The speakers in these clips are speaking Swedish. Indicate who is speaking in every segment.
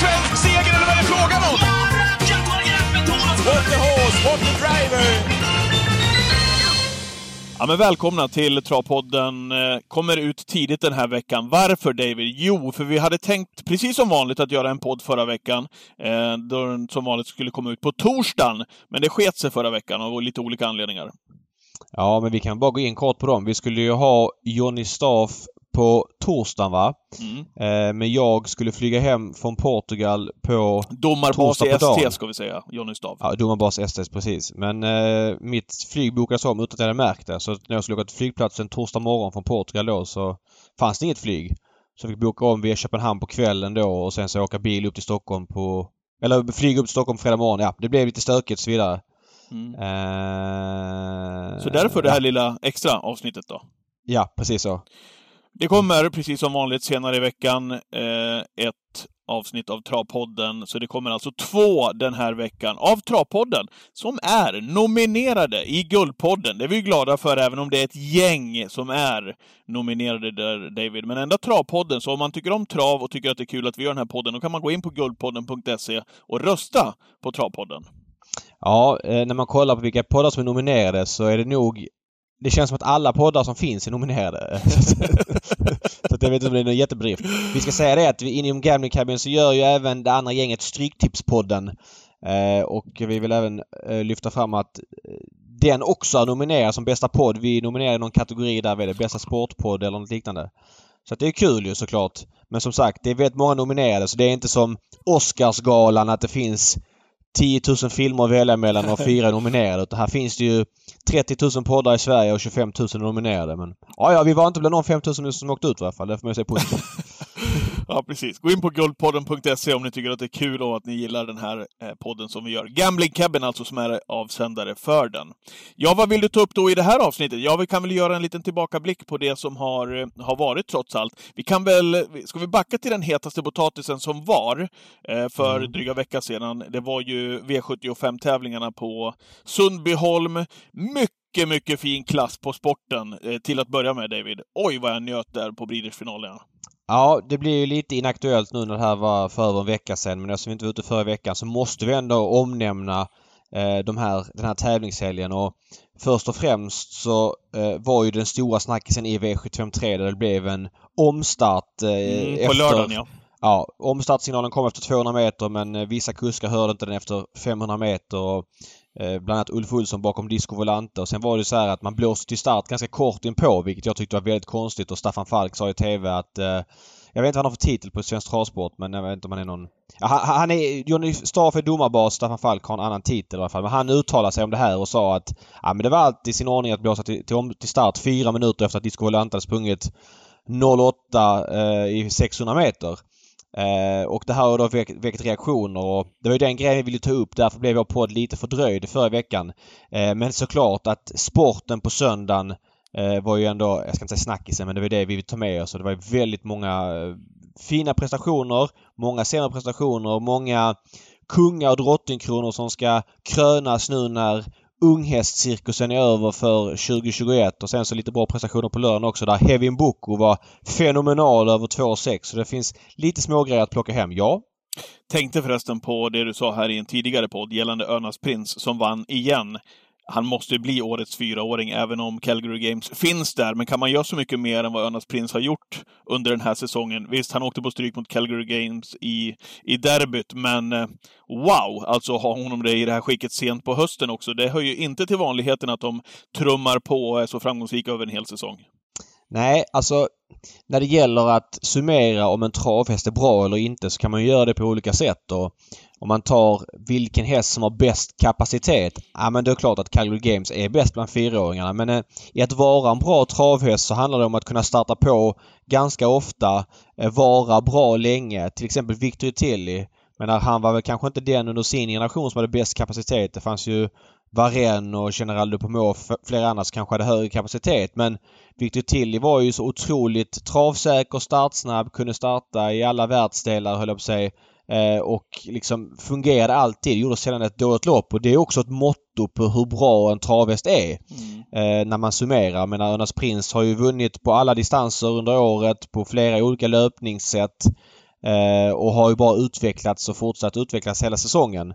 Speaker 1: svensk seger eller vad är det frågan om?
Speaker 2: What the horse, what the driver!
Speaker 1: Ja, men välkomna till Travpodden. Eh, Kommer ut tidigt den här veckan. Varför David? Jo, för vi hade tänkt, precis som vanligt, att göra en podd förra veckan. Eh, då den som vanligt skulle komma ut på torsdagen. Men det sket sig förra veckan av lite olika anledningar.
Speaker 2: Ja, men vi kan bara gå in kort på dem. Vi skulle ju ha Johnny Staff på torsdagen va?
Speaker 1: Mm.
Speaker 2: Eh, men jag skulle flyga hem från Portugal på
Speaker 1: Domarbas
Speaker 2: Torsdag
Speaker 1: i
Speaker 2: på dagen.
Speaker 1: ST ska vi säga, Johnny Stav.
Speaker 2: Ja, domarbas STS precis. Men eh, mitt flyg bokades om utan att jag hade märkt det. Så när jag skulle åka till flygplatsen torsdag morgon från Portugal då så fanns det inget flyg. Så jag fick boka om via Köpenhamn på kvällen då och sen så åka bil upp till Stockholm på... Eller flyga upp till Stockholm fredag morgon. Ja, det blev lite stökigt och så vidare.
Speaker 1: Mm.
Speaker 2: Eh,
Speaker 1: Så därför det här
Speaker 2: ja,
Speaker 1: lilla extra avsnittet då.
Speaker 2: ja, precis så.
Speaker 1: Det kommer, precis som vanligt, senare i veckan eh, ett avsnitt av Travpodden. Så det kommer alltså två den här veckan av Travpodden som är nominerade i Guldpodden. Det är vi glada för, även om det är ett gäng som är nominerade där, David. Men enda Travpodden, så om man tycker om trav och tycker att det är kul att vi gör den här podden, då kan man gå in på guldpodden.se och rösta på Travpodden.
Speaker 2: Ja, eh, när man kollar på vilka poddar som är nominerade så är det nog... Det känns som att alla poddar som finns är nominerade. så att jag vet inte om det är någon jättebedrift. Vi ska säga det att vi inom Gambling Cabin så gör ju även det andra gänget Stryktipspodden. Eh, och vi vill även eh, lyfta fram att eh, den också är nominerad som bästa podd. Vi nominerar någon kategori där, vad är det? Bästa sportpodd eller något liknande. Så att det är kul ju såklart. Men som sagt, det är väldigt många nominerade så det är inte som Oscarsgalan att det finns 10 000 filmer att välja mellan och fyra nominerade. Utan här finns det ju 30 000 poddar i Sverige och 25 000 nominerade. Men ja, ja, vi var inte bland de 5 000 som åkte ut i alla fall. Det får man ju säga positivt.
Speaker 1: Ja, precis. Gå in på guldpodden.se om ni tycker att det är kul och att ni gillar den här eh, podden som vi gör. Gambling Cabin alltså, som är avsändare för den. Ja, vad vill du ta upp då i det här avsnittet? Ja, vi kan väl göra en liten tillbakablick på det som har, eh, har varit trots allt. Vi kan väl, ska vi backa till den hetaste potatisen som var eh, för
Speaker 2: Mm.
Speaker 1: dryga vecka sedan? Det var ju V75-tävlingarna på Sundbyholm. Mycket, mycket fin klass på sporten eh, till att börja med, David. Oj, vad jag njöt där på Breeders-finalerna.
Speaker 2: Ja, det blir ju lite inaktuellt nu när det här var för över en vecka sedan. Men eftersom vi inte var ute förra veckan så måste vi ändå omnämna eh, de här, den här tävlingshelgen. Och först och främst så eh, var ju den stora snackisen i V753 där det blev en omstart eh,
Speaker 1: Mm, på
Speaker 2: efter...
Speaker 1: lördagen, ja.
Speaker 2: Ja, omstartsignalen kom efter 200 meter men eh, vissa kuskar hörde inte den efter 500 meter. Och, eh, bland annat Ulf Olsson bakom Disco Volante. Och sen var det så här att man blåste till start ganska kort inpå vilket jag tyckte var väldigt konstigt. Och Staffan Falk sa i TV att eh, jag vet inte vad han har för titel på Svensk Travsport men jag vet inte om han är någon... Ja, han, han är... Johnny Staff är domarbas, Staffan Falk har en annan titel i alla fall. Men han uttalade sig om det här och sa att ja, men det var alltid i sin ordning att blåsa till, till, till start fyra minuter efter att Disco Volante hade sprungit 08 eh, i 600 meter. Eh, och det här har då väckt, väckt reaktioner och det var ju den grejen vi ville ta upp. Därför blev vår podd lite fördröjd förra veckan. Eh, men såklart att sporten på söndagen eh, var ju ändå, jag ska inte säga snackisen, men det var det vi ville ta med oss. Och det var ju väldigt många eh, fina prestationer, många sämre prestationer och många kungar och drottningkronor som ska krönas nu när unghästcirkusen är över för 2021 och sen så lite bra prestationer på lördagen också där Hevin Boko var fenomenal över 2,6 så det finns lite smågrejer att plocka hem. Ja,
Speaker 1: Tänkte förresten på det du sa här i en tidigare podd gällande Örnas Prins som vann igen. Han måste ju bli årets fyraåring även om Calgary Games finns där. Men kan man göra så mycket mer än vad Önas Prins har gjort under den här säsongen? Visst, han åkte på stryk mot Calgary Games i, i derbyt, men eh, wow! Alltså ha honom det i det här skicket sent på hösten också. Det hör ju inte till vanligheten att de trummar på och är så framgångsrika över en hel säsong.
Speaker 2: Nej, alltså när det gäller att summera om en travhäst är bra eller inte så kan man ju göra det på olika sätt. Och om man tar vilken häst som har bäst kapacitet. Ja men det är klart att Calgary Games är bäst bland fyraåringarna. Men eh, i att vara en bra travhäst så handlar det om att kunna starta på ganska ofta. Eh, vara bra länge. Till exempel Victor Tilly. Men eh, han var väl kanske inte den under sin generation som hade bäst kapacitet. Det fanns ju Varenne och General Dupomot och flera andra som kanske hade högre kapacitet. Men Victor Tilly var ju så otroligt travsäker, startsnabb, kunde starta i alla världsdelar höll jag på att säga. Eh, och liksom fungerade alltid, gjorde sällan ett dåligt lopp. Och det är också ett motto på hur bra en travhäst är. Eh, när man summerar. Jag menar Örnas Prins har ju vunnit på alla distanser under året på flera olika löpningssätt. Eh, och har ju bara utvecklats och fortsatt utvecklas hela säsongen.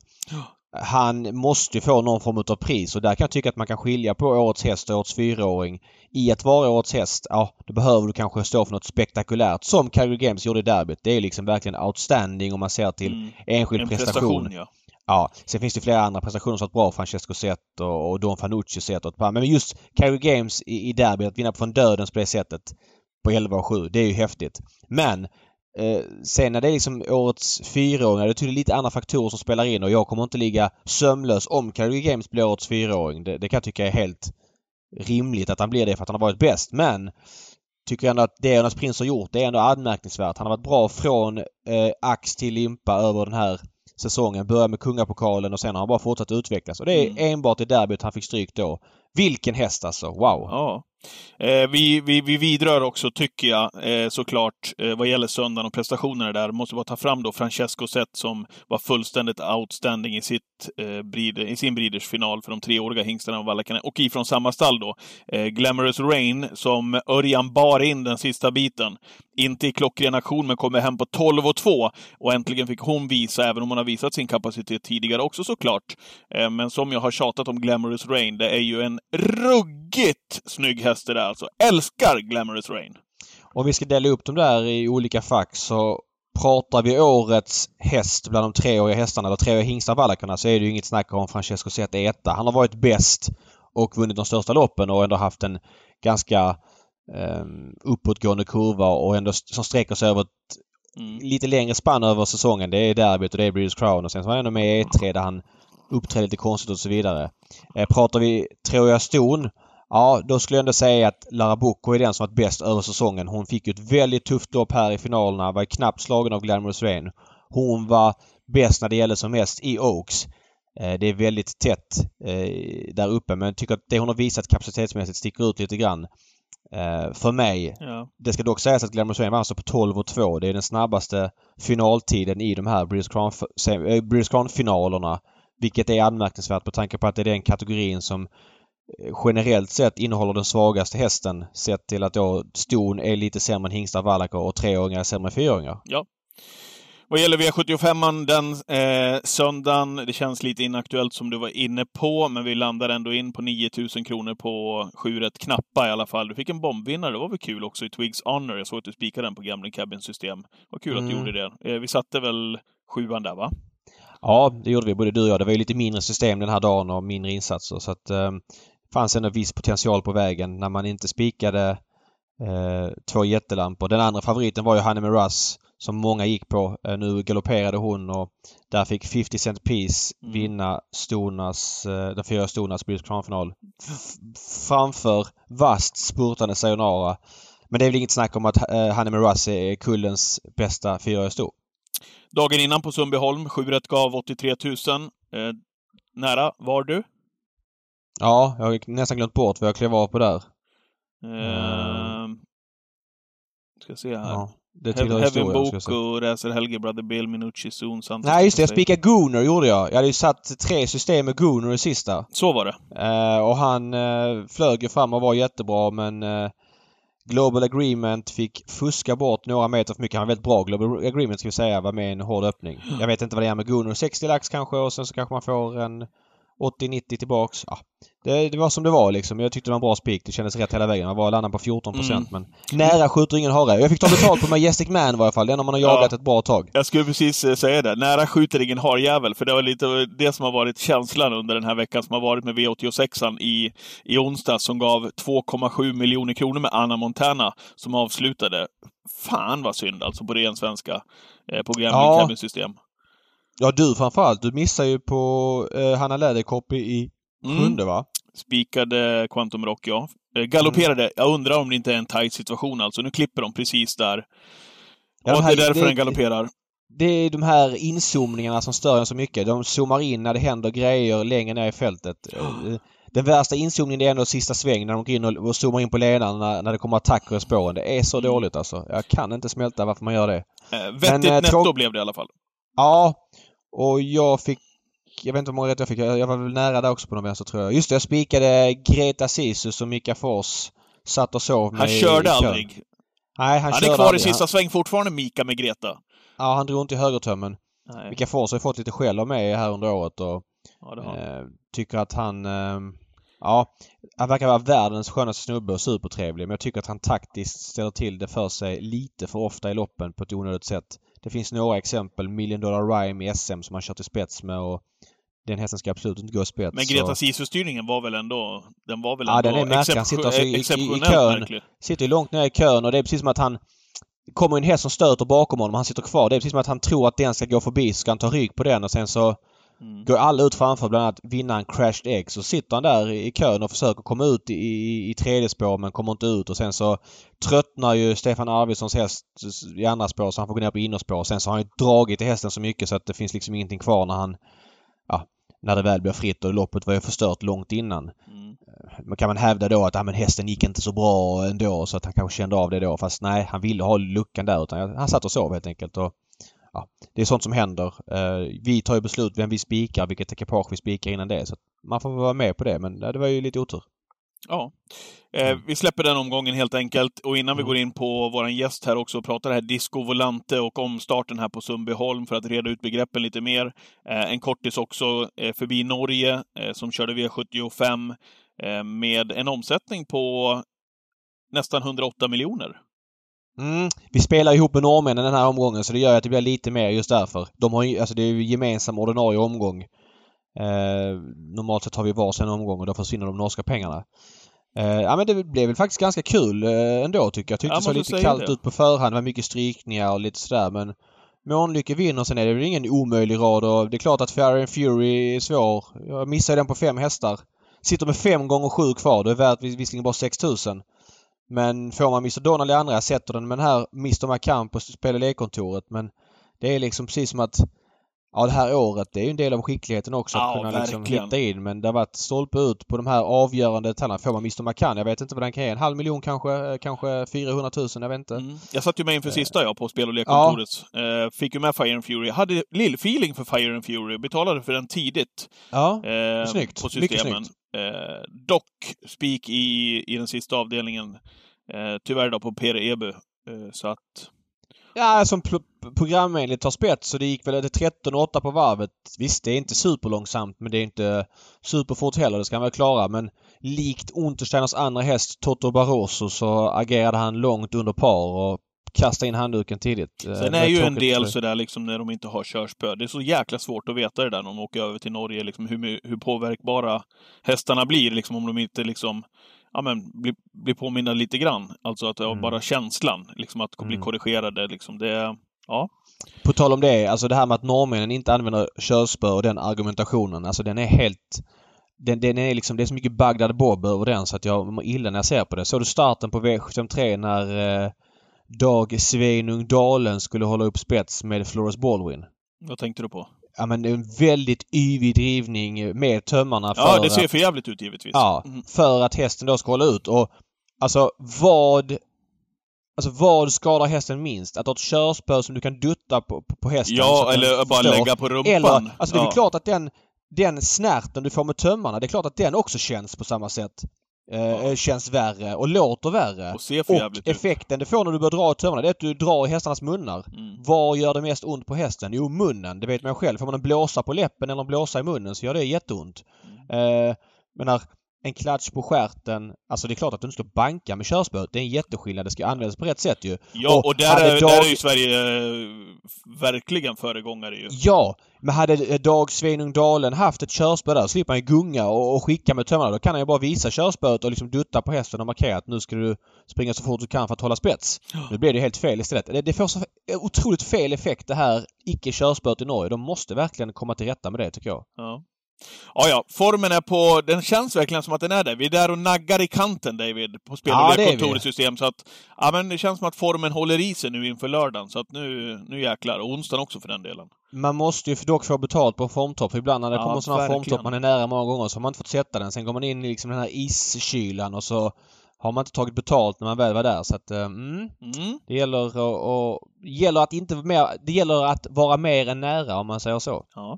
Speaker 2: Han måste ju få någon form av pris och där kan jag tycka att man kan skilja på årets häst och årets fyraåring. I att vara årets häst, ja då behöver du kanske stå för något spektakulärt som Calgary Games gjorde i derbyt. Det är liksom verkligen outstanding om man ser till mm. enskild en prestation. prestation ja. Ja, sen finns det flera andra prestationer som varit bra. Francesco Zet och, och Don Fanucci sett och ett par. Men just Calgary Games i, i derby, att vinna från dödens på det sättet på 11 och 7, det är ju häftigt. Men eh, sen när det är liksom årets fyraåringar, det är tydligen lite andra faktorer som spelar in och jag kommer inte ligga sömlös om Calgary Games blir årets fyraåring. Det, det kan jag tycka är helt rimligt att han blir det för att han har varit bäst. Men tycker ändå att det Jonas Prins har gjort, det är ändå anmärkningsvärt. Han har varit bra från eh, ax till limpa över den här säsongen. Började med kungapokalen och sen har han bara fortsatt utvecklas. Och det är mm. enbart i derbyt han fick stryk då. Vilken häst alltså! Wow!
Speaker 1: Ja. Eh, vi, vi, vi vidrör också, tycker jag, eh, såklart, eh, vad gäller söndagen och prestationerna där. Måste bara ta fram då Francesco Zet som var fullständigt outstanding i, sitt, eh, bride, i sin Breeders final för de treåriga hingstarna och vallakarna. Och ifrån samma stall då, eh, Glamorous Rain, som Örjan bar in den sista biten. Inte i klockren aktion, men kommer hem på 12 och 2. Och äntligen fick hon visa, även om hon har visat sin kapacitet tidigare också såklart. Eh, men som jag har tjatat om Glamorous Rain, det är ju en ruggigt snygg häst det där alltså. Älskar Glamorous Rain!
Speaker 2: Om vi ska dela upp dem där i olika fack så pratar vi årets häst bland de treåriga hästarna, eller treåriga hingstar Valakarna, så är det ju inget snack om Francesco Zet är etta. Han har varit bäst och vunnit de största loppen och ändå haft en ganska eh, uppåtgående kurva och ändå som sträcker sig över ett mm. lite längre spann över säsongen. Det är derbyt och det är British Crown och sen så var han ändå med i E3 där han uppträdde lite konstigt och så vidare. Eh, pratar vi Troja Ston Ja, då skulle jag ändå säga att Lara Bocco är den som varit bäst över säsongen. Hon fick ju ett väldigt tufft lopp här i finalerna. Var knappt slagen av Glamorous Rain. Hon var bäst när det gällde som mest i Oaks. Eh, det är väldigt tätt eh, där uppe men jag tycker att det hon har visat kapacitetsmässigt sticker ut lite grann. Eh, för mig. Ja. Det ska dock sägas att Glamorous Rain var alltså på 12 och 2. Det är den snabbaste finaltiden i de här British Crown, Crown finalerna. Vilket är anmärkningsvärt på tanke på att det är den kategorin som generellt sett innehåller den svagaste hästen sett till att då ston är lite sämre än hingstar, vallacker och treåringar är sämre än fyraåringar.
Speaker 1: Ja. Vad gäller V75 den eh, söndagen, det känns lite inaktuellt som du var inne på, men vi landar ändå in på 9000 kronor på sju rätt knappa i alla fall. Du fick en bombvinnare, det var väl kul också i Twigs Honor. Jag såg att du spikade den på Gambling Cabin system. Vad kul mm. att du mm. gjorde det. Eh, vi satte väl sjuan där, va?
Speaker 2: Ja, det gjorde vi både du och jag. Det var ju lite mindre system den här dagen och mindre insatser så att eh, fanns ändå viss potential på vägen när man inte spikade eh, två jättelampor. Den andra favoriten var ju Hanne Russ som många gick på. Eh, nu galopperade hon och där fick 50 Cent Piece mm. vinna Stonas, eh, den fyra Stonas British Crown-final. Framför vasst spurtande Sayonara. Men det är väl inget snack om att eh, Hanne Russ är kullens bästa fyraåriga sto.
Speaker 1: Dagen innan på Sundbyholm, 7 gav 83 000. Eh, nära var du?
Speaker 2: Ja, jag har nästan glömt bort vad jag klev av på där.
Speaker 1: Uh, ska se här. Ja, det tillhör Heaven Boko, Racer Helge, Brother Bill, Minucci, Zon, Santos.
Speaker 2: Nej, just det. Jag spikade Gooner gjorde jag. Jag hade ju satt tre system med Gooner i sista.
Speaker 1: Så var det.
Speaker 2: Uh, och han uh, flög ju fram och var jättebra men uh, Global Agreement fick fuska bort några meter för mycket. Han var väldigt bra. Global Agreement ska vi säga var med i en hård öppning. Jag vet inte vad det är med Gooner. 60 lax kanske och sen så kanske man får en 80-90 tillbaks. Ja, det, det, var som det var liksom. Jag tyckte det var en bra spik. Det kändes rätt hela vägen. Man var landad på 14 mm. men nära skjuter ingen hare. Jag fick ta betalt på Majestic Man i varje fall. Den har man har jagat ja, ett bra tag.
Speaker 1: Jag skulle precis eh, säga det. Nära skjuter ingen harjävel. För det var lite det som har varit känslan under den här veckan som har varit med V86an i, i onsdag som gav 2,7 miljoner kronor med Anna Montana som avslutade. Fan vad synd alltså på ren svenska. Eh, på Gambling ja. system.
Speaker 2: Ja, du framförallt. Du missar ju på eh, Hanna Läderkopp i mm. sjunde, va?
Speaker 1: Spikade Quantum Rock, ja. Eh, galopperade. Mm. Jag undrar om det inte är en tight situation alltså. Nu klipper de precis där. Ja, och här, det är därför det, den galopperar.
Speaker 2: Det är de här inzoomningarna som stör en så mycket. De zoomar in när det händer grejer längre ner i fältet. Oh. Den värsta inzoomningen är ändå sista sväng när de går in och, och zoomar in på ledaren när, när det kommer attacker i spåren. Det är så mm. dåligt alltså. Jag kan inte smälta varför man gör det.
Speaker 1: Eh, vettigt Men, netto blev det i alla fall.
Speaker 2: Ja, och jag fick... Jag vet inte hur många rätt jag fick. Jag var väl nära där också på någon vänster tror jag. Just det, jag spikade Greta Sisus och Mika Fors satt och sov
Speaker 1: Han körde aldrig.
Speaker 2: Nej, han,
Speaker 1: han
Speaker 2: körde
Speaker 1: är kvar
Speaker 2: aldrig.
Speaker 1: i sista sväng fortfarande, Mika med Greta.
Speaker 2: Ja, han drog inte i högertömmen.
Speaker 1: Nej.
Speaker 2: Mika Fors har ju fått lite skäll av mig här under året och
Speaker 1: Ja, det har
Speaker 2: eh, tycker att han... Eh, ja, han verkar vara världens skönaste snubbe och supertrevlig men jag tycker att han taktiskt ställer till det för sig lite för ofta i loppen på ett onödigt sätt. Det finns några exempel. Million Dollar Rhyme i SM som han kört i spets med och den hästen ska absolut inte gå i spets.
Speaker 1: Men Greta Sisu-styrningen var väl ändå... Den var väl
Speaker 2: Ja,
Speaker 1: ändå
Speaker 2: den är märklig. Han sitter alltså i- i- i kön.
Speaker 1: märklig.
Speaker 2: sitter långt ner i kön och det är precis som att han kommer en häst som stöter bakom honom och han sitter kvar. Det är precis som att han tror att den ska gå förbi så ska han ta rygg på den och sen så
Speaker 1: Mm.
Speaker 2: går alla ut framför bland annat vinnaren Crashed Egg. Så sitter han där i kön och försöker komma ut i, i, i tredje spår men kommer inte ut och sen så tröttnar ju Stefan Arvidssons häst i andra spår så han får gå ner på innerspår. Sen så har han ju dragit i hästen så mycket så att det finns liksom ingenting kvar när han... Ja, när det väl blir fritt och loppet var ju förstört långt innan.
Speaker 1: Mm.
Speaker 2: Men kan man hävda då att ja, men hästen gick inte så bra ändå så att han kanske kände av det då. Fast nej, han ville ha luckan där utan han satt och sov helt enkelt. Och, ja, det är sånt som händer. Eh, vi tar ju beslut vem vi spikar, vilket ekipage vi spikar innan det. Så man får vara med på det men det var ju lite otur.
Speaker 1: Ja. Eh, vi släpper den omgången helt enkelt. Och innan vi
Speaker 2: Mm.
Speaker 1: går in på våran gäst här också och pratar det här Disco Volante och omstarten här på Sundbyholm för att reda ut begreppen lite mer. Eh, en kortis också eh, förbi Norge eh, som körde V75 eh, med en omsättning på nästan 108 miljoner.
Speaker 2: Mm, vi spelar ihop med norrmännen den här omgången så det gör att det blir lite mer just därför. De har ju, alltså det är ju gemensam ordinarie omgång. Eh, normalt sett har vi varsin omgång och då försvinner de norska pengarna. Eh, ja men det blev väl faktiskt ganska kul eh, ändå tycker jag. Tyckte
Speaker 1: Ja,
Speaker 2: det såg lite kallt
Speaker 1: det.
Speaker 2: ut på förhand. Det var mycket strykningar och lite sådär men Månlycke vinner. Sen är det väl ingen omöjlig rad och det är klart att Fairy and Fury är svår. Jag missade den på fem hästar. Sitter med fem gånger sju kvar. Det är värt vis- visserligen bara 6000. Men får man Mr Donald i andra, jag sätter den med den här Mr McCann på spel och lekkontoret. Men det är liksom precis som att Ja det här året det är ju en del av skickligheten också att
Speaker 1: Ja,
Speaker 2: kunna liksom
Speaker 1: verkligen.
Speaker 2: hitta in men det har varit stolpe ut på de här avgörande detaljerna. Får man Mr McCann, jag vet inte vad den kan ge. En halv miljon kanske, eh, kanske 400 000, jag vet inte.
Speaker 1: Mm. Jag satt ju med inför sista jag på spel och lekkontoret. Eh, fick ju med Fire and Fury. Hade lill-feeling för Fire and Fury. Betalade för den tidigt.
Speaker 2: Ja,
Speaker 1: eh,
Speaker 2: Snyggt.
Speaker 1: på
Speaker 2: Mycket
Speaker 1: systemen. Eh, dock spik i, i den sista avdelningen. Eh, tyvärr då på Per Eby. Eh, så att...
Speaker 2: Ja, alltså, som programenligt tar spets så det gick väl till 13,8 på varvet. Visst, det är inte superlångsamt men det är inte superfort heller. Det ska han väl klara. Men likt Untersteiners andra häst Toto Barroso så agerade han långt under par och kastade in handduken tidigt. Eh,
Speaker 1: Sen är
Speaker 2: var
Speaker 1: ju en del
Speaker 2: för-
Speaker 1: sådär liksom när de inte har körspö. Det är så jäkla svårt att veta det där när de åker över till Norge, liksom hur, hur påverkbara hästarna blir, liksom om de inte liksom Ja men, blir, blir påminna lite grann. Alltså att
Speaker 2: Mm.
Speaker 1: bara känslan, liksom att bli
Speaker 2: Mm.
Speaker 1: korrigerade, liksom. Det, ja.
Speaker 2: På tal om det, alltså det här med att norrmännen inte använder körspö och den argumentationen. Alltså den är helt... Den, den är liksom, det är så mycket Bagdad Bob över den så att jag mår illa när jag ser på det. Såg du starten på V73 när eh, Dag Sveinung Dalen skulle hålla upp spets med Flores Baldwin?
Speaker 1: Vad tänkte du på?
Speaker 2: Ja men det är en väldigt yvig drivning med tömmarna för
Speaker 1: Ja, det ser för jävligt ut givetvis.
Speaker 2: Ja,
Speaker 1: Mm.
Speaker 2: för att hästen då ska hålla ut. Och alltså vad... Alltså vad skadar hästen minst? Att ha ett körspö som du kan dutta på, på, hästen?
Speaker 1: Ja, eller bara
Speaker 2: förstår.
Speaker 1: lägga på rumpan.
Speaker 2: Eller, alltså det är
Speaker 1: ja.
Speaker 2: klart att den, den snärten du får med tömmarna, det är klart att den också känns på samma sätt. Eh. Känns värre och låter värre.
Speaker 1: Och ser för
Speaker 2: Och
Speaker 1: jävligt ut.
Speaker 2: effekten du får när du börjar dra i tömmarna, det är att du drar i hästarnas munnar.
Speaker 1: Mm.
Speaker 2: Var gör det mest ont på hästen? Jo, munnen. Det vet man själv. Får man en blåsa på läppen eller en blåsa i munnen så gör det jätteont.
Speaker 1: Mm.
Speaker 2: Eh, men när en klatsch på stjärten, alltså det är klart att du inte ska banka med körspöet. Det är en jätteskillnad. Det ska användas på rätt sätt ju.
Speaker 1: Ja,
Speaker 2: Och
Speaker 1: och där är,
Speaker 2: Dag-
Speaker 1: där är ju Sverige eh, verkligen föregångare ju.
Speaker 2: Ja, men hade eh, Dag Sveinung Dalen haft ett körspö där så slipper han ju gunga och, och skicka med tömmarna. Då kan han ju bara visa körspöet och liksom dutta på hästen och markera att nu ska du springa så fort du kan för att hålla spets. Nu blir det helt fel istället. Det, det får så otroligt fel effekt det här icke-körspöet i Norge. De måste verkligen komma till rätta med det tycker jag.
Speaker 1: Ja. Ja, ja, formen är på... Den känns verkligen som att den är där. Vi är där och naggar i kanten, David, på spel
Speaker 2: Ja,
Speaker 1: och system. Så att, ja, men det känns som att formen håller i sig nu inför lördagen. Så att nu, nu jäklar. Och onsdagen också för den delen.
Speaker 2: Man måste ju dock få betalt på formtopp. Ibland när det
Speaker 1: Ja,
Speaker 2: kommer sådana formtopp man är nära många gånger så har man inte fått sätta den. Sen går man in i liksom den här iskylan och så har man inte tagit betalt när man väl var där. Så att, eh, mm,
Speaker 1: Mm.
Speaker 2: det gäller att, och, gäller att inte mer, det gäller att vara mer än nära om man säger så.
Speaker 1: Ja.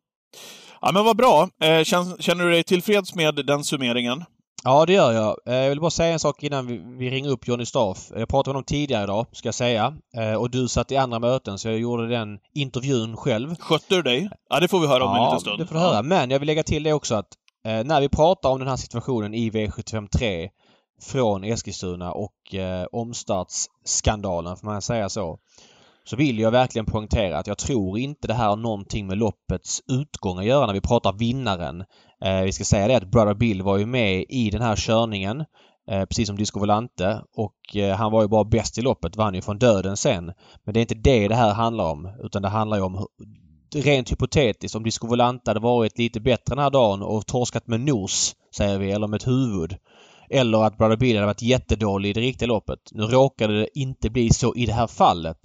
Speaker 1: Ja, men vad bra. Eh, känner du dig tillfreds med den summeringen?
Speaker 2: Ja, det gör jag. Eh, jag vill bara säga en sak innan vi, ringer upp Johnny Staff. Jag pratade med honom tidigare idag, ska jag säga. Eh, och du satt i andra möten, så jag gjorde den intervjun själv.
Speaker 1: Skötte du dig? Ja, det får vi höra om
Speaker 2: ja,
Speaker 1: en liten stund.
Speaker 2: det får du höra. Men jag vill lägga till det också att när vi pratar om den här situationen i V753 från Eskilstuna och eh, omstartsskandalen, får man säga så. Så vill jag verkligen poängtera att jag tror inte det här har någonting med loppets utgång att göra när vi pratar vinnaren. Eh, vi ska säga det att Brother Bill var ju med i den här körningen. Eh, precis som Disco Volante och eh, han var ju bara bäst i loppet, vann ju från döden sen. Men det är inte det det här handlar om utan det handlar ju om rent hypotetiskt om Disco Volante hade varit lite bättre den här dagen och torskat med nos, säger vi, eller med ett huvud. Eller att Brother Bill hade varit jättedålig i det riktiga loppet. Nu råkade det inte bli så i det här fallet.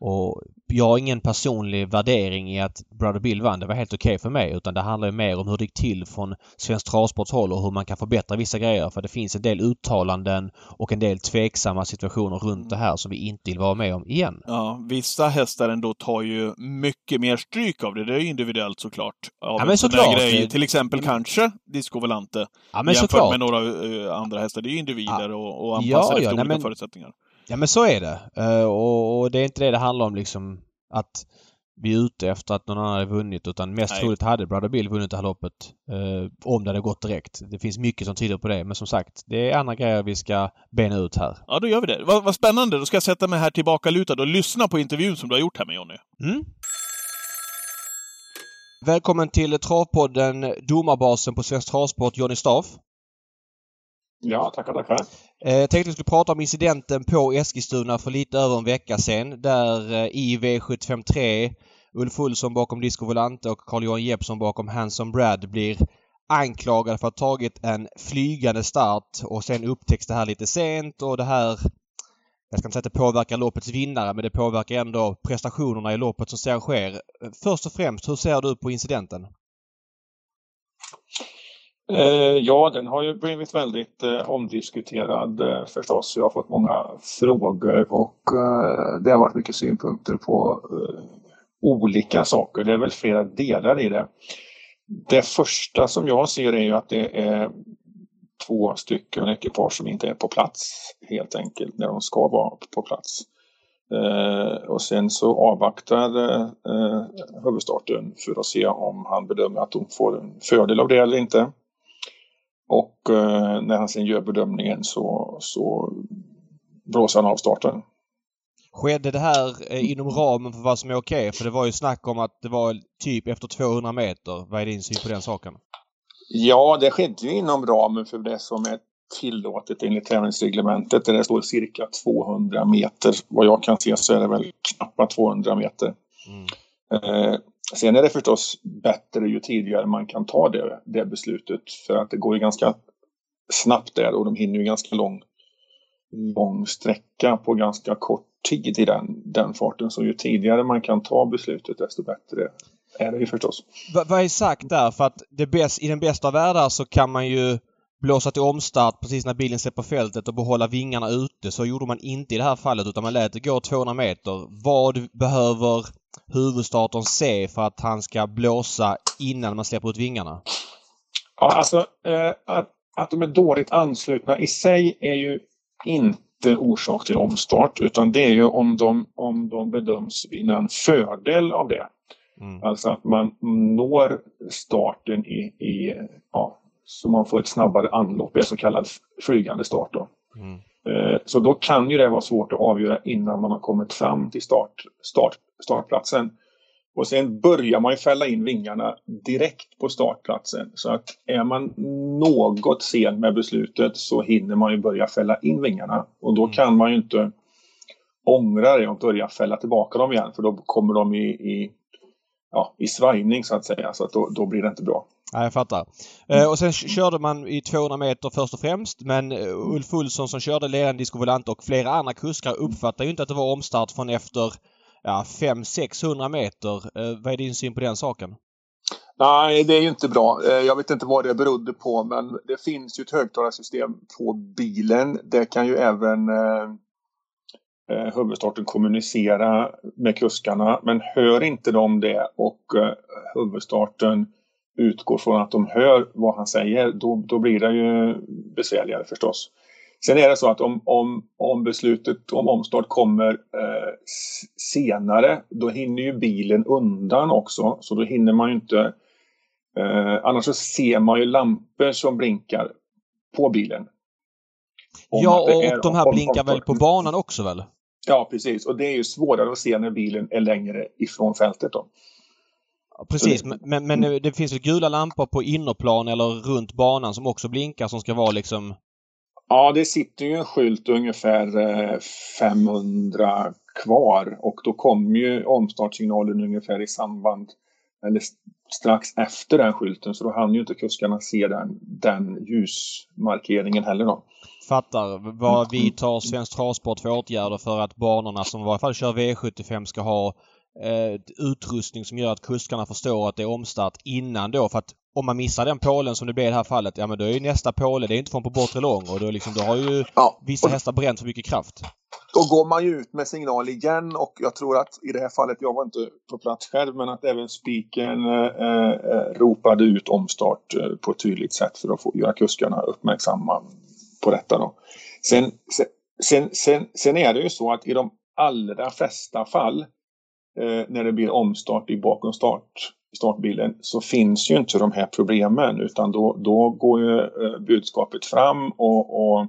Speaker 2: Och jag har ingen personlig värdering i att Brother Bill vann. Det var helt okej okay för mig. Utan det handlar ju mer om hur det gick till från Svensk Travsports håll och hur man kan förbättra vissa grejer. För det finns en del uttalanden och en del tveksamma situationer runt det här som vi inte vill vara med om igen.
Speaker 1: Ja, vissa hästar ändå tar ju mycket mer stryk av det. Det är ju individuellt såklart. Av
Speaker 2: ja, men såklart.
Speaker 1: Grej. Till exempel men... kanske Disco Volante.
Speaker 2: Ja, men
Speaker 1: jämfört
Speaker 2: såklart.
Speaker 1: med några uh, andra hästar. Det är ju individer ja. och, och anpassade
Speaker 2: ja, ja,
Speaker 1: efter olika
Speaker 2: men...
Speaker 1: förutsättningar.
Speaker 2: Ja men så är det. Uh, och, och, det är inte det det handlar om liksom att vi är ute efter att någon annan hade vunnit utan mest
Speaker 1: Nej.
Speaker 2: troligt hade Brother Bill vunnit det här loppet. Uh, om det hade gått direkt. Det finns mycket som tyder på det men som sagt det är andra grejer vi ska bena ut här.
Speaker 1: Ja, då gör vi det. Vad, vad spännande. Då ska jag sätta mig här tillbaka lutad och lyssna på intervjun som du har gjort här med Jonny.
Speaker 2: Mm. Välkommen till Travpodden Domarbasen på Svensk Travsport, Johnny Staff.
Speaker 3: Ja, tackar, tackar.
Speaker 2: Eh, jag tänkte att vi skulle prata om incidenten på Eskilstuna för lite över en vecka sedan där eh, i V753 Ulf Olsson bakom Disco Volante och Carl-Johan Jeppsson bakom Hanson Brad blir anklagade för att ha tagit en flygande start och sen upptäcks det här lite sent och det här jag ska inte säga att det påverkar loppets vinnare men det påverkar ändå prestationerna i loppet som sen sker. Först och främst, hur ser du på incidenten?
Speaker 3: Eh, ja, den har ju blivit väldigt eh, omdiskuterad eh, förstås. Jag har fått många frågor och det har varit mycket synpunkter på olika saker. Det är väl flera delar i det. Det första som jag ser är ju att det är två stycken ekipage som inte är på plats helt enkelt när de ska vara på plats. Eh, och sen så avvaktar eh, huvudstarten för att se om han bedömer att de får en fördel av det eller inte. Och eh, när han sen gör bedömningen så, så blåser han av starten.
Speaker 2: Skedde det här eh, inom ramen för vad som är okej? För det var ju snack om att det var typ efter 200 meter. Vad är din syn på den saken?
Speaker 3: Ja, det skedde ju inom ramen för det som är tillåtet enligt tävlingsreglementet. Där det står cirka 200 meter. Vad jag kan se så är det väl knappt 200 meter. Mm. Eh, sen är det förstås bättre ju tidigare man kan ta det, det beslutet. För att det går ju ganska snabbt där och de hinner ju ganska lång, lång sträcka på ganska kort tid i den, den farten. Så ju tidigare man kan ta beslutet desto bättre är det ju förstås.
Speaker 2: V vad är sagt där? För att det bäst, i den bästa av världar så kan man ju blåsa till omstart precis när bilen släpper fältet och behålla vingarna ute. Så gjorde man inte i det här fallet utan man lät det gå 200 meter. Vad behöver huvudstarten se för att han ska blåsa innan man släpper ut vingarna?
Speaker 3: Ja, alltså eh, att, att de är dåligt anslutna i sig är ju inte orsak till omstart utan det är ju om de, om de bedöms vinna en fördel av det. Mm. Alltså att man når starten i, i ja, så man får ett snabbare anlopp, en så kallad flygande start. Då. Mm. Eh, så då kan ju det vara svårt att avgöra innan man har kommit fram till start, start, startplatsen. Och sen börjar man ju fälla in vingarna direkt på startplatsen. Så att är man något sen med beslutet så hinner man ju börja fälla in vingarna. Och då mm. kan man ju inte ångra det och börja fälla tillbaka dem igen för då kommer de i, i, ja, i svajning så att säga. Så att då, då blir det inte bra.
Speaker 2: Ja, jag fattar. Eh, och sen körde man i 200 meter först och främst men eh, Ulf Olsson som körde ledande Disco och flera andra kuskar uppfattade ju inte att det var omstart från efter ja, 500-600 meter. Eh, vad är din syn på den saken?
Speaker 3: Nej, det är ju inte bra. Eh, jag vet inte vad det berodde på men det finns ju ett högtalarsystem på bilen. Det kan ju även eh, huvudstarten kommunicera med kuskarna men hör inte de det och eh, huvudstarten utgår från att de hör vad han säger, då, då blir det ju besvärligare förstås. Sen är det så att om, om, om beslutet om omstart kommer eh, senare, då hinner ju bilen undan också. Så då hinner man ju inte... Eh, annars så ser man ju lampor som blinkar på bilen.
Speaker 2: Ja, och de här blinkar väl på banan också väl?
Speaker 3: Ja, precis. Och det är ju svårare att se när bilen är längre ifrån fältet då.
Speaker 2: Ja, precis, det... men, men det finns väl gula lampor på innerplan eller runt banan som också blinkar som ska vara liksom
Speaker 3: Ja, det sitter ju en skylt ungefär 500 eh, kvar och då kommer ju omstartssignalen ungefär i samband eller strax efter den skylten så då hann ju inte kuskarna se den, den ljusmarkeringen heller då.
Speaker 2: Fattar. Vad vidtar Svensk Travsport för åtgärder för att banorna som i varje fall kör V75 ska ha eh, utrustning som gör att kuskarna förstår att det är omstart innan då för att om man missar den pålen som det blir i det här fallet, ja men då är ju nästa påle, det är inte från på bortre lång och då, liksom, då har ju ja. vissa hästar bränt för mycket kraft.
Speaker 3: Då går man ju ut med signal igen och jag tror att i det här fallet, jag var inte på plats själv, men att även spiken eh, eh, ropade ut omstart eh, på ett tydligt sätt för att få göra kuskarna uppmärksamma på detta. Då. Sen, sen, sen, sen är det ju så att i de allra flesta fall eh, när det blir omstart i bakom start startbilen så finns ju inte de här problemen utan då, då går ju eh, budskapet fram och, och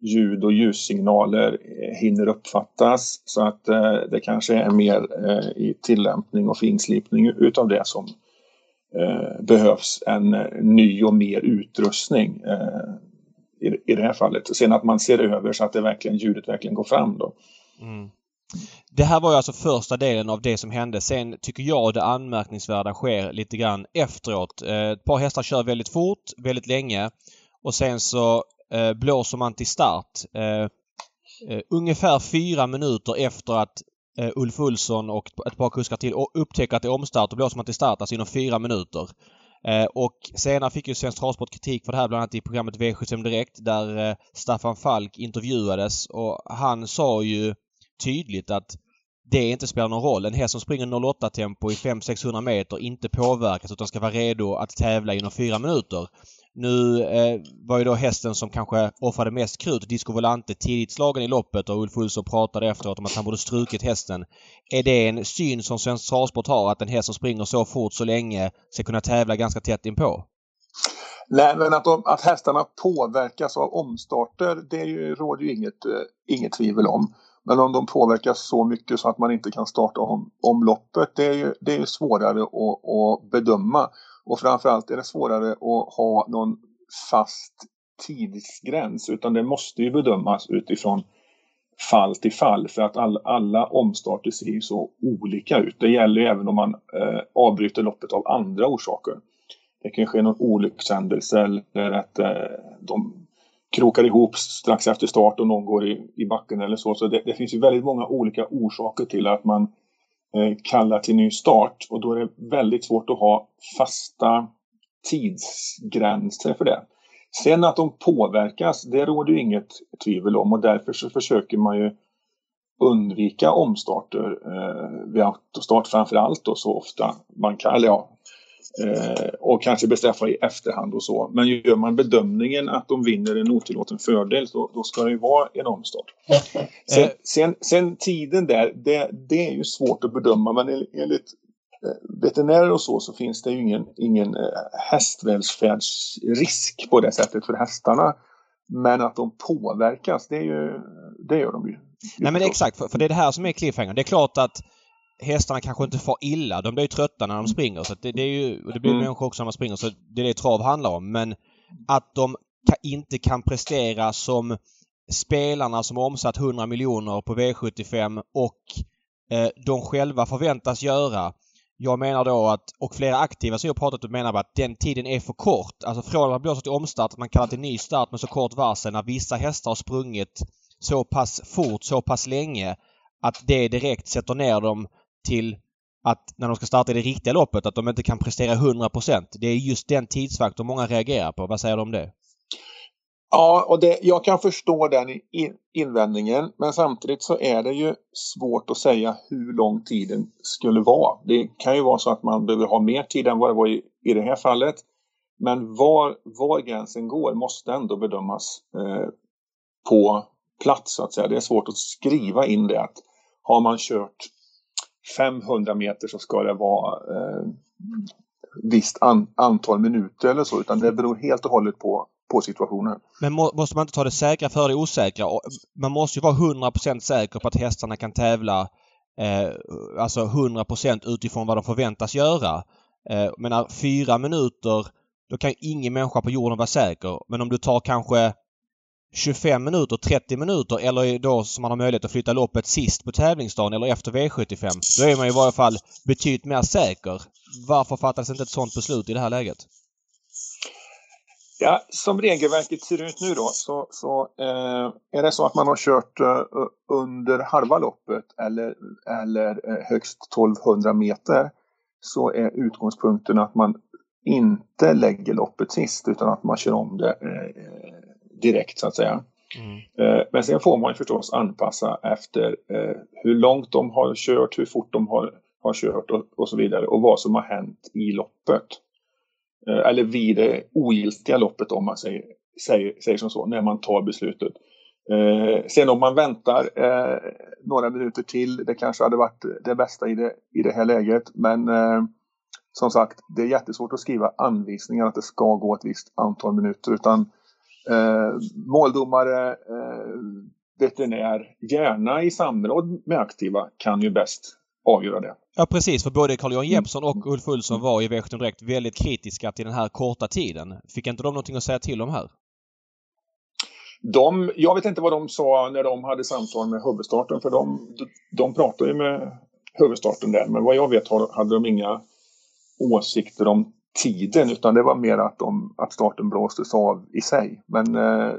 Speaker 3: ljud och ljussignaler eh, hinner uppfattas så att eh, det kanske är mer eh, i tillämpning och finslipning utav det som eh, behövs en eh, ny och mer utrustning eh, i, i det här fallet. Sen att man ser över så att det verkligen, ljudet verkligen går fram då. Mm.
Speaker 2: Det här var ju alltså första delen av det som hände. Sen tycker jag det anmärkningsvärda sker lite grann efteråt. Eh, ett par hästar kör väldigt fort, väldigt länge och sen så eh, blåser man till start. Eh, ungefär fyra minuter efter att Ulf Olsson och ett par kuskar till upptäcker att det är omstart och blåser man till start, alltså inom fyra minuter. Eh, och senare fick ju Svensk Travsport kritik för det här bland annat i programmet V75 Direkt där eh, Staffan Falk intervjuades och han sa ju tydligt att det inte spelar någon roll. En häst som springer 08-tempo i 500-600 meter inte påverkas utan ska vara redo att tävla inom fyra minuter. Nu eh, var ju då hästen som kanske offrade mest krut, Disco Volante, tidigt slagen i loppet och Ulf Olsson pratade efteråt om att han borde strukit hästen. Är det en syn som Svensk Travsport har att en häst som springer så fort så länge ska kunna tävla ganska tätt inpå?
Speaker 3: Nej, men att, de, att hästarna påverkas av omstarter, det är ju, råder ju inget, eh, inget tvivel om. Men om de påverkas så mycket så att man inte kan starta om, om loppet, det är ju det är svårare att, att bedöma. Och framförallt är det svårare att ha någon fast tidsgräns utan det måste ju bedömas utifrån fall till fall för att all, alla omstarter ser ju så olika ut. Det gäller ju även om man eh, avbryter loppet av andra orsaker. Det kan ske någon olyckshändelse eller att eh, de krokar ihop strax efter start och någon går i, i backen eller så. Så det, det finns ju väldigt många olika orsaker till att man eh, Eh, kallar till ny start och då är det väldigt svårt att ha fasta tidsgränser för det. Sen att de påverkas, det råder ju inget tvivel om och därför så försöker man ju undvika omstarter eh, vid autostart framför allt då så ofta man kan, eller ja, Eh, och kanske bestraffa i efterhand och så. Men gör man bedömningen att de vinner en otillåten fördel så då ska det ju vara en omstart. Sen, eh. sen, sen, tiden där, det, det, är ju svårt att bedöma men enligt eh, veterinärer och så så finns det ju ingen, ingen hästvälfärdsrisk på det sättet för hästarna. Men att de påverkas, det, är ju, det gör de ju.
Speaker 2: Nej men exakt, för, för det är det här som är cliffhanger. Det är klart att hästarna kanske inte får illa. De blir ju trötta när de springer. Så det, det, är ju, det blir mm. människor också när man springer. Så det är det trav handlar om. Men att de ka, inte kan prestera som spelarna som omsatt 100 miljoner på V75 och eh, de själva förväntas göra. Jag menar då att, och flera aktiva som jag pratat med menar att den tiden är för kort. Alltså från att man blåser till omstart, man kallar till ny start med så kort varsel när vissa hästar har sprungit så pass fort, så pass länge att det direkt sätter ner dem till att när de ska starta i det riktiga loppet att de inte kan prestera 100% Det är just den tidsfaktorn många reagerar på. Vad säger du om det?
Speaker 3: Ja, och det, jag kan förstå den invändningen. Men samtidigt så är det ju svårt att säga hur lång tiden skulle vara. Det kan ju vara så att man behöver ha mer tid än vad det var i, i det här fallet. Men var, var gränsen går måste ändå bedömas eh, på plats så att säga. Det är svårt att skriva in det att har man kört 500 meter så ska det vara eh, visst an, antal minuter eller så utan det beror helt och hållet på, på situationen.
Speaker 2: Men må, måste man inte ta det säkra för det osäkra? Man måste ju vara 100% säker på att hästarna kan tävla eh, alltså 100% utifrån vad de förväntas göra. Eh, menar fyra minuter då kan ingen människa på jorden vara säker. Men om du tar kanske 25 minuter, 30 minuter eller då som man har möjlighet att flytta loppet sist på tävlingsdagen eller efter V75. Då är man i varje fall betydligt mer säker. Varför fattas inte ett sådant beslut i det här läget?
Speaker 3: Ja, som regelverket ser ut nu då så, så eh, är det så att man har kört eh, under halva loppet eller, eller eh, högst 1200 meter så är utgångspunkten att man inte lägger loppet sist utan att man kör om det eh, eh direkt så att säga. Mm. Eh, men sen får man förstås anpassa efter eh, hur långt de har kört, hur fort de har, har kört och, och så vidare och vad som har hänt i loppet. Eh, eller vid det ogiltiga loppet om man säger, säger, säger som så, när man tar beslutet. Eh, sen om man väntar eh, några minuter till, det kanske hade varit det bästa i det, i det här läget. Men eh, som sagt, det är jättesvårt att skriva anvisningar att det ska gå ett visst antal minuter. Utan eh, måldomare, eh, veterinär, gärna i samråd med aktiva, kan ju bäst avgöra det.
Speaker 2: Ja precis, för både Carl-Johan Jeppsson och Ulf Olsson var i v Direkt väldigt kritiska till den här korta tiden. Fick inte de någonting att säga till om här?
Speaker 3: De, jag vet inte vad de sa när de hade samtal med huvudstarten för de, de pratade ju med huvudstarten där men vad jag vet hade de inga åsikter om tiden utan det var mer att, de, att starten blåstes av i sig. Men eh,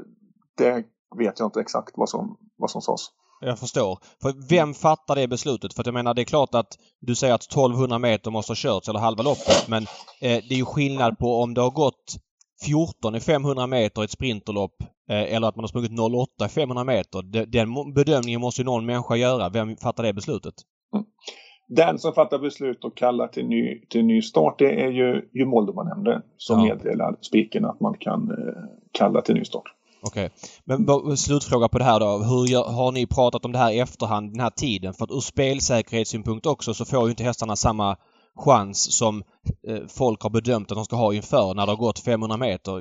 Speaker 3: det vet jag inte exakt vad som, vad som sades.
Speaker 2: Jag förstår. För vem fattar det beslutet? För att jag menar det är klart att du säger att 1200 meter måste ha körts eller halva loppet men eh, det är ju skillnad på om det har gått 14 i 500 meter i ett sprinterlopp eh, eller att man har sprungit 08 i 500 meter. Den bedömningen måste ju någon människa göra. Vem fattar det beslutet?
Speaker 3: Mm. Den som fattar beslut och kallar till ny, till ny start det är ju, ju måldomarnämnden som ja. meddelar spiken att man kan eh, kalla till ny start.
Speaker 2: Okej. Okay. Men slutfråga på det här då. Hur har ni pratat om det här i efterhand, den här tiden? För att ur spelsäkerhetssynpunkt också så får ju inte hästarna samma chans som eh, folk har bedömt att de ska ha inför när det har gått 500 meter.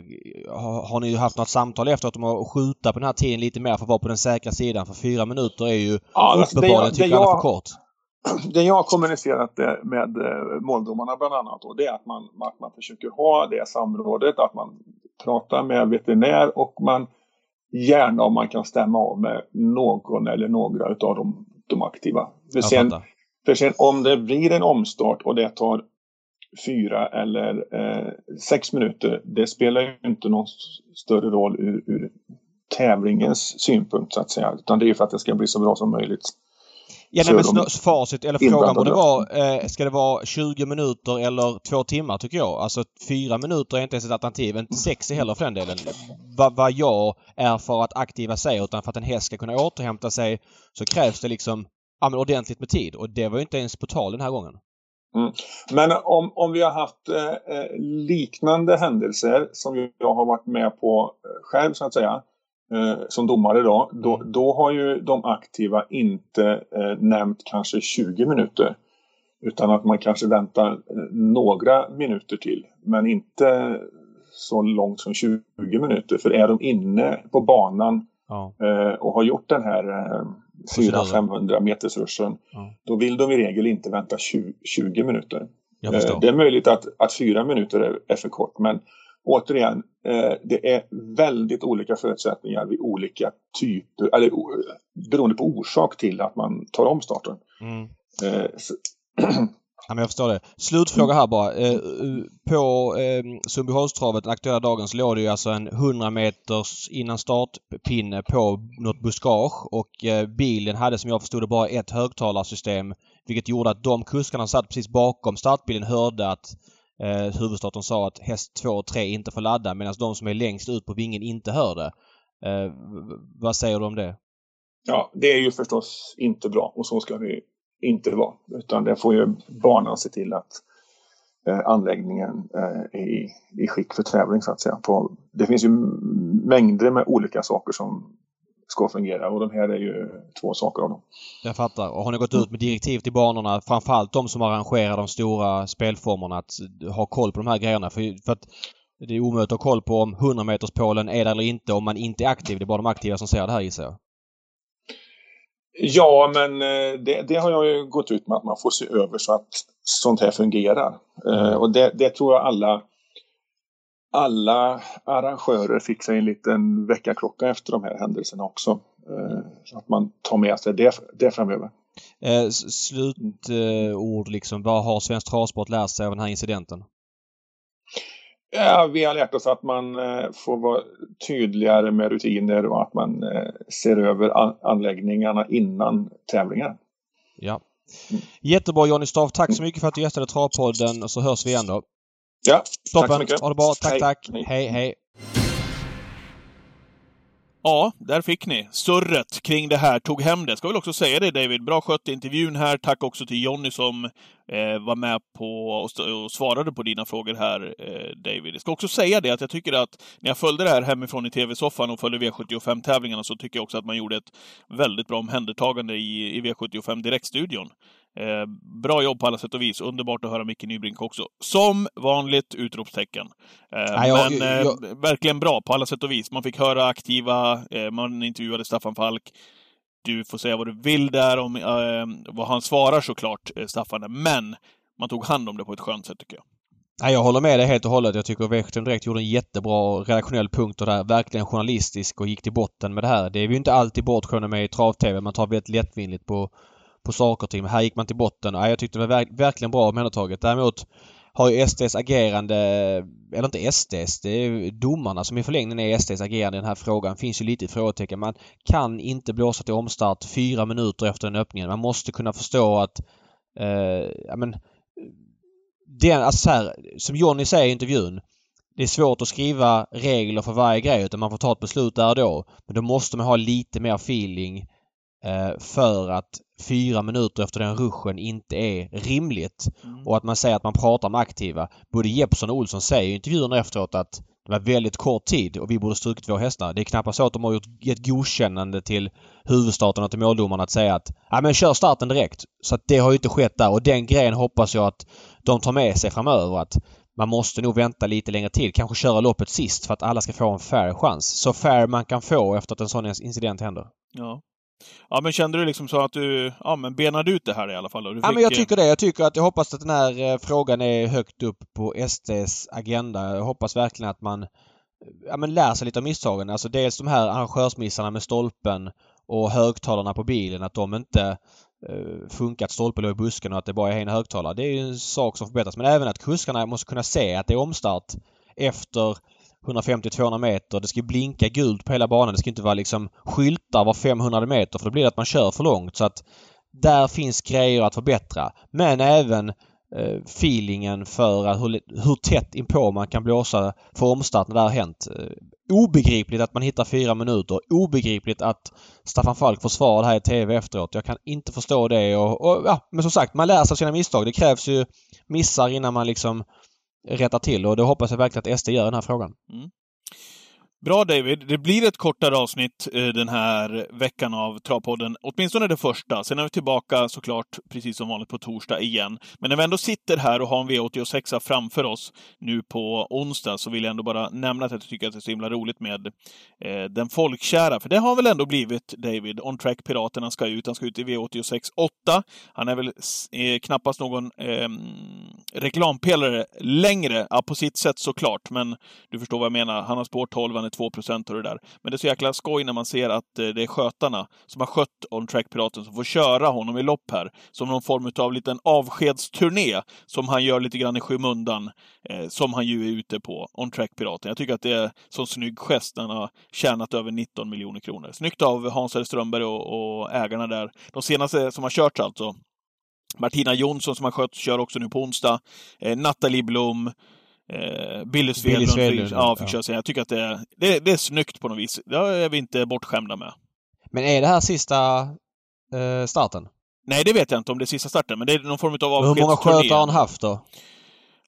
Speaker 2: Har, har ni haft något samtal efteråt om att skjuta på den här tiden lite mer för att vara på den säkra sidan? För fyra minuter är ju ja, alltså uppenbarligen tycker jag, alla för kort.
Speaker 3: Det jag har kommunicerat med eh, måldomarna bland annat och det är att man, att man försöker ha det samrådet, att man pratar med veterinär och man gärna om man kan stämma av med någon eller några av de, de aktiva. För sen, för sen om det blir en omstart och det tar fyra eller eh, sex minuter, det spelar ju inte någon större roll ur, ur tävlingens synpunkt så att säga. Utan det är för att det ska bli så bra som möjligt.
Speaker 2: Ja, nej, men facit eller frågan borde vara, eh, ska det vara 20 minuter eller två timmar tycker jag. Alltså fyra minuter är inte ens ett alternativ. Inte sex är heller för den delen. Vad, vad jag är för att aktiva säger utan för att en häst ska kunna återhämta sig så krävs det liksom ja, men ordentligt med tid. Och det var ju inte ens på tal den här gången.
Speaker 3: Mm. Men om, om vi har haft eh, eh liknande händelser som jag har varit med på eh, själv så att säga eh, som domare då, då, mm. då har ju de aktiva inte eh, nämnt kanske 20 minuter. Utan att man kanske väntar eh, några minuter till. Men inte så långt som 20 minuter. För är de inne på banan ja. eh, och har gjort den här eh, 400-500 metersruschen. Ja. Då vill de i regel inte vänta 20, 20 minuter. Eh, det är möjligt att, att fyra minuter är, är för kort men återigen, eh, det är väldigt olika förutsättningar vid olika typer, eller beroende på orsak till att man tar om starten. Mm.
Speaker 2: Eh, Ja, men jag förstår det. Slutfråga här bara. Eh, på eh, Sundbyholmstravet, den aktuella dagen, så låg det ju alltså en 100 meters innan startpinne på något buskage och bilen hade som jag förstod det bara ett högtalarsystem vilket gjorde att de kuskarna som satt precis bakom startbilen hörde att eh, huvudstaten sa att häst 2 och 3 inte får ladda medan de som är längst ut på vingen inte hör det. Eh, vad säger du om det?
Speaker 3: Ja, det är ju förstås inte bra och så ska det inte vara. Utan det får ju banan se till att eh, anläggningen eh, är i, i skick för tävling så att säga. På, det finns ju mängder med olika saker som ska fungera och de här är ju två saker av dem.
Speaker 2: Jag fattar. Och har ni gått ut med direktiv till banorna, framförallt de som arrangerar de stora spelformerna, att ha koll på de här grejerna? För, för att det är omöjligt att ha koll på om 100 meterspålen är där eller inte om man inte är aktiv. Det är bara de aktiva som ser det här gissar jag.
Speaker 3: Ja, men eh, det, det, har jag ju gått ut med att man får se över så att sånt här fungerar. Mm. Och det, det, tror jag alla, alla arrangörer fick sig en liten väckarklocka efter de här händelserna också. Eh, så att man tar med sig det, det framöver.
Speaker 2: Eh, slutord liksom. Vad har Svensk Travsport lärt sig av den här incidenten?
Speaker 3: Ja, vi har lärt oss att man eh, får vara tydligare med rutiner och att man eh, ser över anläggningarna innan tävlingar.
Speaker 2: Ja. Mm. Jättebra Jonny Staff. Tack så mycket för att du gästade Travpodden och så hörs vi igen då.
Speaker 3: Ja,
Speaker 2: Toppen. tack så mycket. Ha det bra. Tack, hej. tack. Hej, hej. hej.
Speaker 1: Ja, där fick ni. Surret kring det här tog hem det. Ska väl också säga det David. Bra skött intervjun här. Tack också till Jonny som eh, var med på och, och, svarade på dina frågor här, eh, David. Jag ska också säga det att jag tycker att när jag följde det här hemifrån i TV-soffan och följde V75-tävlingarna så tycker jag också att man gjorde ett väldigt bra omhändertagande i, i V75 Direktstudion. Eh, bra jobb på alla sätt och vis. Underbart att höra Micke Nybrink också. Som vanligt! Utropstecken. Eh, Nej, jag, men eh, jag... verkligen bra på alla sätt och vis. Man fick höra aktiva, eh, man intervjuade Staffan Falk. Du får säga vad du vill där om eh, vad han svarar såklart, Staffan. Men man tog hand om det på ett skönt sätt tycker jag.
Speaker 2: Nej, jag håller med dig helt och hållet. Jag tycker Wächtern direkt gjorde en jättebra redaktionell punkt och där. Verkligen journalistisk och gick till botten med det här. Det är vi inte alltid bortskämda med i trav-tv. Man tar väldigt lättvindigt på på saker och ting. Men här gick man till botten. Ja, jag tyckte det var verk verkligen bra omhändertaget. Däremot har ju SDs agerande, eller inte SDs, det är domarna som i förlängningen är SDs agerande i den här frågan. Finns ju lite frågetecken. Man kan inte blåsa till omstart fyra minuter efter den öppningen. Man måste kunna förstå att, eh, ja men, den, alltså så här, som Jonny säger i intervjun. Det är svårt att skriva regler för varje grej utan man får ta ett beslut där och då. Men då måste man ha lite mer feeling eh, för att fyra minuter efter den ruschen inte är rimligt. Mm. Och att man säger att man pratar med aktiva. Både Jeppsson och Olsson säger i intervjuerna efteråt att det var väldigt kort tid och vi borde strukit våra hästar. Det är knappast så att de har gjort ett godkännande till huvudstaten och till måldomarna att säga att ja men kör starten direkt. Så att det har ju inte skett där och den grejen hoppas jag att de tar med sig framöver. Att man måste nog vänta lite längre tid. Kanske köra loppet sist för att alla ska få en fair chans. Så fair man kan få efter att en sån incident händer.
Speaker 1: Ja. Ja, men kände du liksom så att du ja, men benade ut det här i alla fall?
Speaker 2: Fick... Ja, men jag tycker det. Jag tycker att jag hoppas att den här eh, frågan är högt upp på SDs agenda. Jag hoppas verkligen att man ja, men lär sig lite av misstagen. Alltså dels de här arrangörsmissarna med stolpen och högtalarna på bilen. Att de inte eh, funkar, att stolpen låg i busken och att det bara är en högtalare. Det är ju en sak som förbättras. Men även att kuskarna måste kunna se att det är omstart efter 150-200 meter. Det ska blinka gult på hela banan. Det ska inte vara liksom skyltar var 500 meter för då blir det att man kör för långt. Så att där finns grejer att förbättra. Men även eh, feelingen för hur, hur tätt inpå man kan blåsa för omstart när det har hänt. Eh, obegripligt att man hittar fyra minuter. Obegripligt att Staffan Falk försvarar det här i TV efteråt. Jag kan inte förstå det och, och ja, men som sagt, man lär sig av sina misstag. Det krävs ju missar innan man liksom rättar till och det hoppas jag verkligen att SD gör i den här frågan. Mm.
Speaker 1: Bra David. Det blir ett kortare avsnitt eh, den här veckan av Travpodden. Åtminstone det första. Sen är vi tillbaka såklart, precis som vanligt, på torsdag igen. Men när vi ändå sitter här och har en V86 framför oss nu på onsdag så vill jag ändå bara nämna att jag tycker att det är så himla roligt med eh, den folkkära. För det har väl ändå blivit David. On Track Piraterna ska ut. Han ska ut i V86 8. Han är väl eh, knappast någon eh, reklampelare längre. Ja, på sitt sätt såklart, men du förstår vad jag menar. Han har spår 12, han är 2 procent och det där. Men det är så jäkla skoj när man ser att eh, det är skötarna som har skött On Track Piraten som får köra honom i lopp här. Som någon form av liten avskedsturné som han gör lite grann i skymundan. Eh, som han ju är ute på, On Track Piraten. Jag tycker att det är så snygg gest när han har tjänat över 19 miljoner kronor. Snyggt av Hans Strömberg och, och ägarna där. De senaste som har kört alltså Martina Jonsson som har skött kör också nu på onsdag. Eh, Nathalie Blom. Eh, Billy Svedlund,
Speaker 2: Svedlund,
Speaker 1: ja, fick
Speaker 2: ja.
Speaker 1: köra sen. Jag tycker att det är, det, det är snyggt på något vis. Det är vi inte bortskämda med.
Speaker 2: Men är det här sista eh, starten?
Speaker 1: Nej, det vet jag inte om det är sista starten, men det är någon form av
Speaker 2: Hur många
Speaker 1: avskedsturné.
Speaker 2: sköt har han haft då?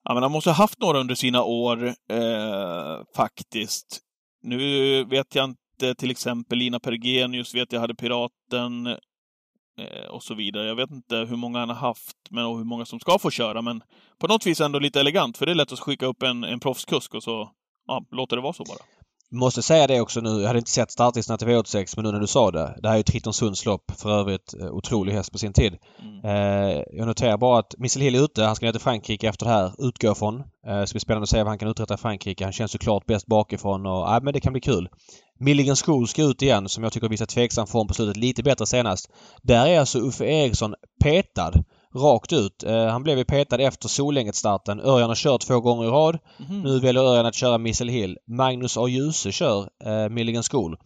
Speaker 1: Ja, men han måste ha haft några under sina år, eh, faktiskt. Nu vet jag inte, till exempel Lina Pergenius vet jag hade Piraten Eh, och så vidare. Jag vet inte hur många han har haft men, och hur många som ska få köra, men på något vis ändå lite elegant, för det är lätt att skicka upp en, en proffskusk och så ja, låter det vara så bara.
Speaker 2: Måste säga det också nu. Jag hade inte sett startlistorna till V86 men nu när du sa det. Det här är ju Trittonsunds lopp. För övrigt eh, otrolig häst på sin tid.
Speaker 1: Mm.
Speaker 2: Eh, jag noterar bara att Missel Hill är ute. Han ska ner till Frankrike efter det här. Utgår från. Eh, ska bli spännande att se vad han kan uträtta i Frankrike. Han känns ju klart bäst bakifrån och ja, men det kan bli kul. Milligan School ska ut igen som jag tycker visar tveksam form på slutet. Lite bättre senast. Där är alltså Uffe Eriksson petad. Rakt ut. Eh, han blev ju petad efter Solänget-starten. Örjan har kört två gånger i rad.
Speaker 1: Mhm.
Speaker 2: Nu väljer Örjan att köra Missel Hill. Magnus A. Djuse kör eh, Milligan School.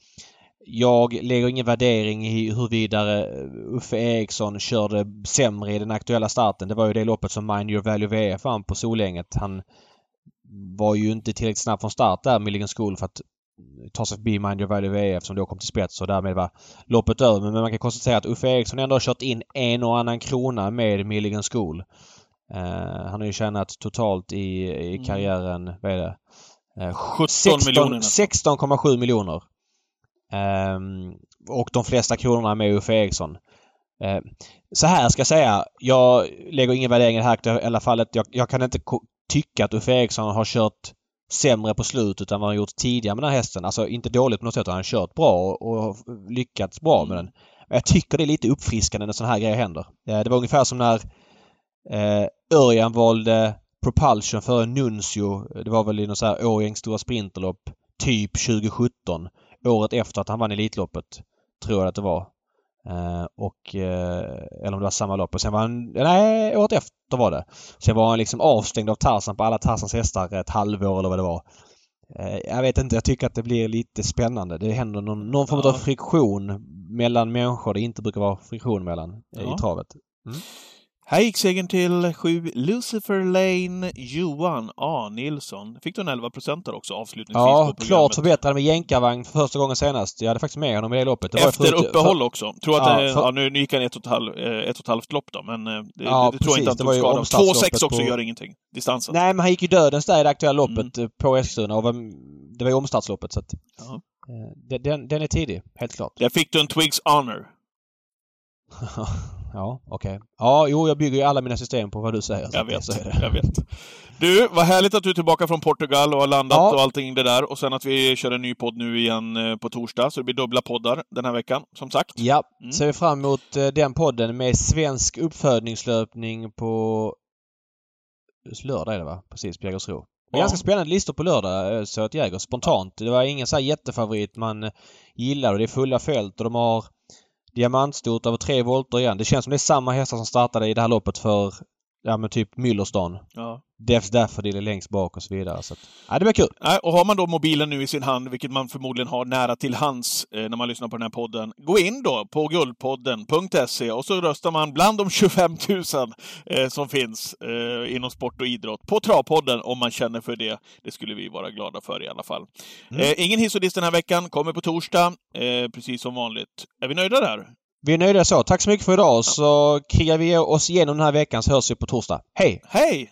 Speaker 2: Jag lägger ingen värdering i huruvida eh, Uffe Eriksson körde sämre i den aktuella starten. Det var ju det loppet som Mind Your Value VF vann på Solänget. Han var ju inte tillräckligt snabb från start där, Milligan School, för att ta sig förbi Mind Your Value VF som då kom till spets och därmed var loppet över. Men man kan konstatera att Uffe Eriksson ändå har kört in en och annan krona med Milligan School. Eh, han har ju tjänat totalt i, i
Speaker 1: Mm.
Speaker 2: karriären, vad är det?
Speaker 1: 17 miljoner nästan.
Speaker 2: 16,7 miljoner. Ehm, och de flesta kronorna med Uffe Eriksson. Ehm, så här ska jag säga. Jag lägger ingen värdering i det här aktuella fallet. Jag, jag kan inte tycka att Uffe Eriksson har kört sämre på slutet än vad han gjort tidigare med den här hästen. Alltså inte dåligt på något sätt. Han har kört bra och, och lyckats bra med den. Men jag tycker det är lite uppfriskande när sådana här grejer händer. Eh, Det var ungefär som när eh, Örjan valde Propulsion före Nuncio. Det var väl i något så här Årjängs stora sprinterlopp. Typ 2017. Året efter att han vann Elitloppet. Tror jag att det var. Eh, och, eh, eller om det var samma lopp. Och sen var han... Nej, året efter var det. Sen var han liksom avstängd av Tarzan på alla Tarzans hästar ett halvår eller vad det var. Eh, jag vet inte, jag tycker att det blir lite spännande. Det händer någon, någon form
Speaker 1: Ja.
Speaker 2: av friktion mellan människor det inte brukar vara friktion mellan
Speaker 1: Ja.
Speaker 2: i travet.
Speaker 1: Här gick segern till sju Lucifer Lane Johan A. Nilsson. Fick du en 11 procentare också avslutningsvis på
Speaker 2: Ja,
Speaker 1: programmet.
Speaker 2: klart förbättrad med jänkarvagn för första gången senast. Jag hade faktiskt med honom i det loppet. Det
Speaker 1: Efter
Speaker 2: förut-
Speaker 1: uppehåll också. Tror att
Speaker 2: Ja,
Speaker 1: det,
Speaker 2: för-
Speaker 1: ja, nu, nu gick han ett och, ett, halv, eh, ett och ett halvt lopp då, men eh, det,
Speaker 2: Ja,
Speaker 1: det, det tror jag inte att han tog skada av.
Speaker 2: omstartsloppet
Speaker 1: 2,6 också
Speaker 2: på-
Speaker 1: gör ingenting. Distansen.
Speaker 2: Nej, men han gick ju dödens där i det aktuella loppet
Speaker 1: Mm.
Speaker 2: på Eskilstuna och det var ju omstartsloppet så att,
Speaker 1: Ja.
Speaker 2: den- den, den är tidig, helt klart.
Speaker 1: Där fick du en Twigs Honor.
Speaker 2: ja, okej. Ja, jo, jag bygger ju alla mina system på vad du säger. så
Speaker 1: Jag
Speaker 2: att
Speaker 1: vet,
Speaker 2: så
Speaker 1: jag vet. Du, vad härligt att du är tillbaka från Portugal och har landat
Speaker 2: Ja.
Speaker 1: och allting det där. Och sen att vi kör en ny podd nu igen eh, på torsdag, så det blir dubbla poddar den här veckan, som sagt.
Speaker 2: Ja,
Speaker 1: Mm.
Speaker 2: ser vi fram emot eh, den podden med svensk uppfödningslöpning på lördag är det va? Precis, på Jägersro.
Speaker 1: Ja.
Speaker 2: Ganska spännande listor på lördag, eh, Söt Jäger. Spontant. Det var ingen så här jättefavorit man gillar och det är fulla fält och de har diamantstort över tre volter igen. Det känns som det är samma hästar som startade i det här loppet för, ja men typ Müllerstan.
Speaker 1: Ja.
Speaker 2: Defs Daffodil är längst bak och så vidare. Så att, ja, det blir kul.
Speaker 1: Nej, Och har man då mobilen nu i sin hand, vilket man förmodligen har nära till hands eh, när man lyssnar på den här podden, gå in då på guldpodden.se och så röstar man bland de 25 000 eh, som finns eh, inom sport och idrott på Travpodden om man känner för det. Det skulle vi vara glada för i alla fall.
Speaker 2: Mm.
Speaker 1: Eh, ingen hiss och diss den här veckan, kommer på torsdag, eh, precis som vanligt. Är vi nöjda där?
Speaker 2: Vi är nöjda så. Tack så mycket för idag. Så krigar vi oss igenom den här veckan så hörs vi på torsdag. Hej!
Speaker 1: Hej!